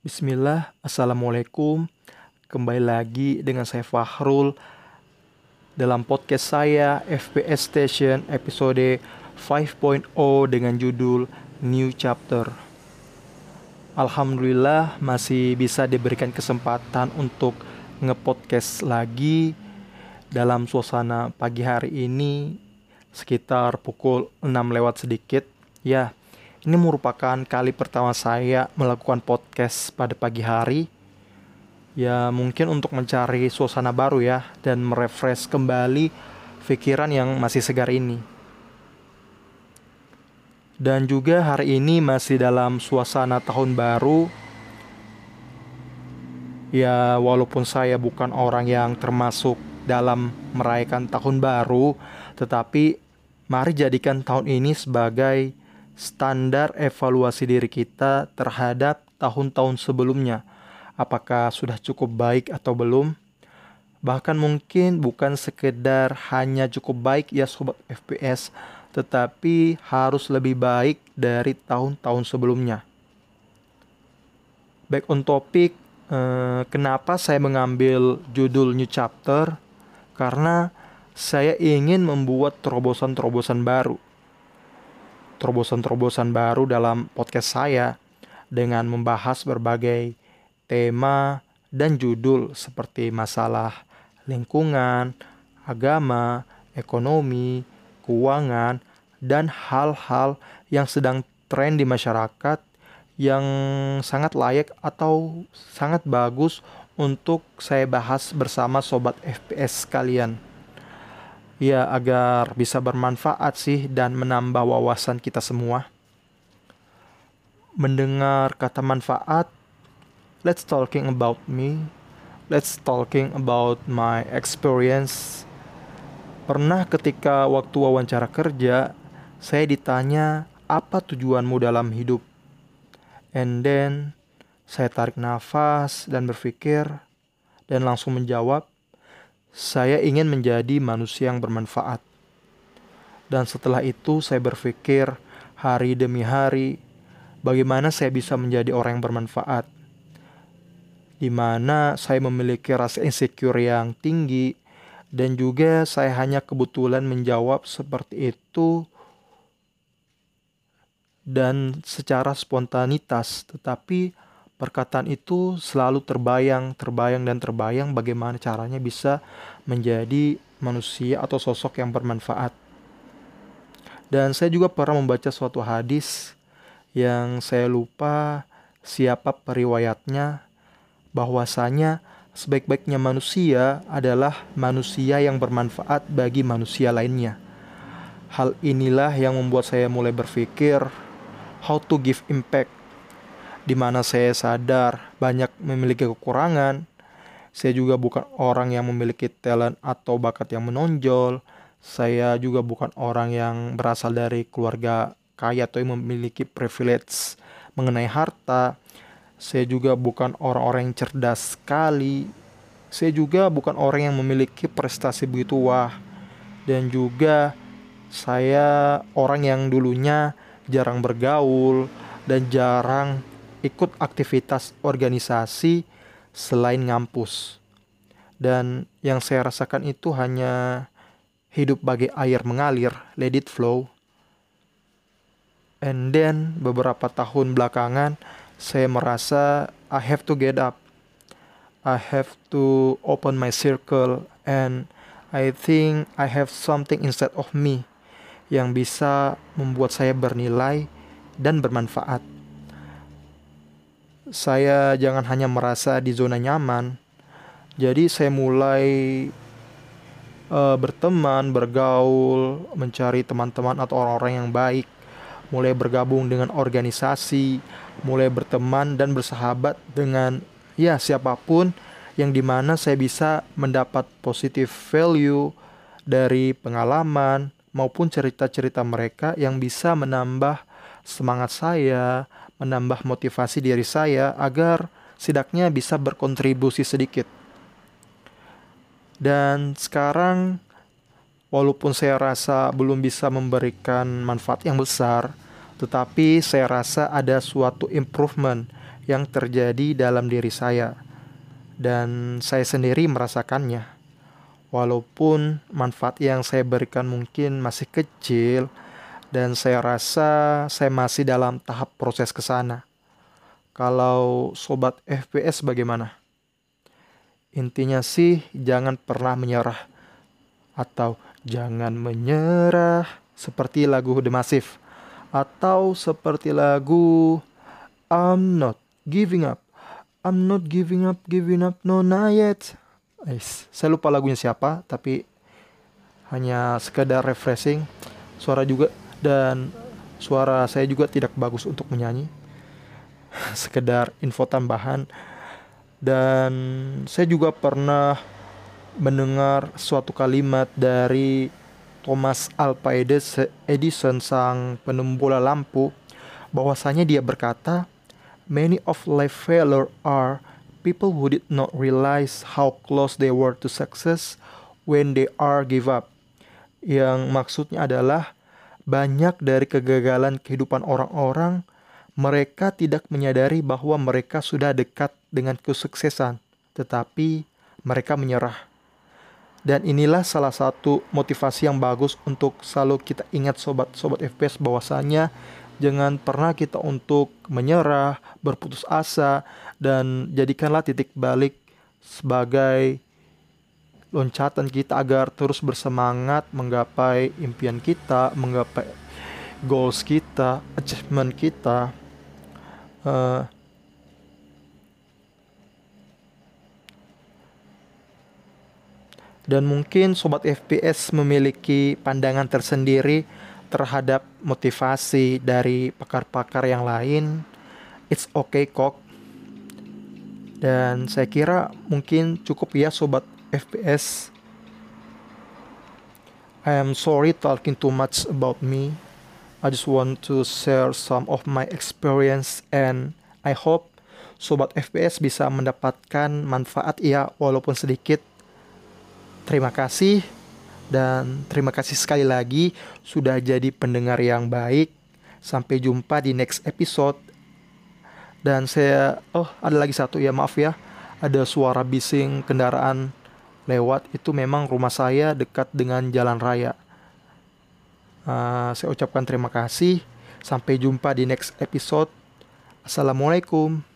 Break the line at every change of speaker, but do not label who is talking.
Bismillah, Assalamualaikum. Kembali lagi dengan saya Fahrul Dalam podcast saya FPS Station episode 5.0 dengan judul New Chapter. Alhamdulillah masih bisa diberikan kesempatan untuk ngepodcast lagi Dalam suasana pagi hari ini sekitar pukul 6 lewat sedikit. Ya, ini merupakan kali pertama saya melakukan podcast pada pagi hari. Ya, mungkin untuk mencari suasana baru ya dan merefresh kembali pikiran yang masih segar ini. Dan juga hari ini masih dalam suasana tahun baru. Ya, walaupun saya bukan orang yang termasuk dalam merayakan tahun baru, tetapi mari jadikan tahun ini sebagai standar evaluasi diri kita terhadap tahun-tahun sebelumnya. Apakah sudah cukup baik atau belum? Bahkan mungkin bukan sekedar hanya cukup baik ya sobat FPS, tetapi harus lebih baik dari tahun-tahun sebelumnya. Back on topik, eh, kenapa saya mengambil judul New Chapter? Karena saya ingin membuat terobosan-terobosan baru terobosan-terobosan baru dalam podcast saya dengan membahas berbagai tema dan judul seperti masalah lingkungan, agama, ekonomi, keuangan, dan hal-hal yang sedang tren di masyarakat yang sangat layak atau sangat bagus untuk saya bahas bersama sobat FPS kalian ya agar bisa bermanfaat sih dan menambah wawasan kita semua. Mendengar kata manfaat, let's talking about me, let's talking about my experience. Pernah ketika waktu wawancara kerja, saya ditanya apa tujuanmu dalam hidup. And then saya tarik nafas dan berpikir dan langsung menjawab, saya ingin menjadi manusia yang bermanfaat. Dan setelah itu saya berpikir hari demi hari bagaimana saya bisa menjadi orang yang bermanfaat. Di mana saya memiliki rasa insecure yang tinggi dan juga saya hanya kebetulan menjawab seperti itu dan secara spontanitas tetapi Perkataan itu selalu terbayang, terbayang, dan terbayang bagaimana caranya bisa menjadi manusia atau sosok yang bermanfaat. Dan saya juga pernah membaca suatu hadis yang saya lupa siapa periwayatnya bahwasanya sebaik-baiknya manusia adalah manusia yang bermanfaat bagi manusia lainnya. Hal inilah yang membuat saya mulai berpikir how to give impact di mana saya sadar banyak memiliki kekurangan. Saya juga bukan orang yang memiliki talent atau bakat yang menonjol. Saya juga bukan orang yang berasal dari keluarga kaya atau yang memiliki privilege mengenai harta. Saya juga bukan orang-orang yang cerdas sekali. Saya juga bukan orang yang memiliki prestasi begitu wah. Dan juga saya orang yang dulunya jarang bergaul dan jarang ikut aktivitas organisasi selain ngampus. Dan yang saya rasakan itu hanya hidup bagai air mengalir, let it flow. And then beberapa tahun belakangan saya merasa I have to get up. I have to open my circle and I think I have something inside of me yang bisa membuat saya bernilai dan bermanfaat saya jangan hanya merasa di zona nyaman. Jadi saya mulai uh, berteman, bergaul, mencari teman-teman atau orang-orang yang baik, mulai bergabung dengan organisasi, mulai berteman dan bersahabat dengan ya siapa pun yang di mana saya bisa mendapat positif value dari pengalaman maupun cerita-cerita mereka yang bisa menambah semangat saya, menambah motivasi diri saya agar setidaknya bisa berkontribusi sedikit. Dan sekarang walaupun saya rasa belum bisa memberikan manfaat yang besar, tetapi saya rasa ada suatu improvement yang terjadi dalam diri saya, dan saya sendiri merasakannya. Walaupun manfaat yang saya berikan mungkin masih kecil, dan saya rasa saya masih dalam tahap proses ke sana. Kalau sobat FPS bagaimana? Intinya sih jangan pernah menyerah atau jangan menyerah seperti lagu The Massive atau seperti lagu I'm not giving up. I'm not giving up, giving up, no not yet. Ais, saya lupa lagunya siapa, tapi hanya sekedar refreshing. Suara juga dan suara saya juga tidak bagus untuk menyanyi. sekedar info tambahan. Dan saya juga pernah mendengar suatu kalimat dari Thomas Alva Edison sang penemu bola lampu bahwasanya dia berkata many of life failure are people who did not realize how close they were to success when they are give up yang maksudnya adalah banyak dari kegagalan kehidupan orang-orang mereka tidak menyadari bahwa mereka sudah dekat dengan kesuksesan, tetapi mereka menyerah. Dan inilah salah satu motivasi yang bagus untuk selalu kita ingat sobat-sobat FPS bahwasanya jangan pernah kita untuk menyerah, berputus asa dan jadikanlah titik balik sebagai loncatan kita agar terus bersemangat menggapai impian kita, menggapai goals kita, achievement kita. Uh, dan mungkin sobat FPS memiliki pandangan tersendiri terhadap motivasi dari pakar-pakar yang lain. It's okay kok. Dan saya kira mungkin cukup ya sobat FPS. I am sorry talking too much about me. I just want to share some of my experience and I hope sobat FPS bisa mendapatkan manfaat ya walaupun sedikit. Terima kasih dan terima kasih sekali lagi sudah jadi pendengar yang baik. Sampai jumpa di next episode. Dan saya oh ada lagi satu ya maaf ya. Ada suara bising kendaraan lewat itu memang rumah saya dekat dengan jalan raya. Uh, saya ucapkan terima kasih. Sampai jumpa di next episode. Assalamualaikum.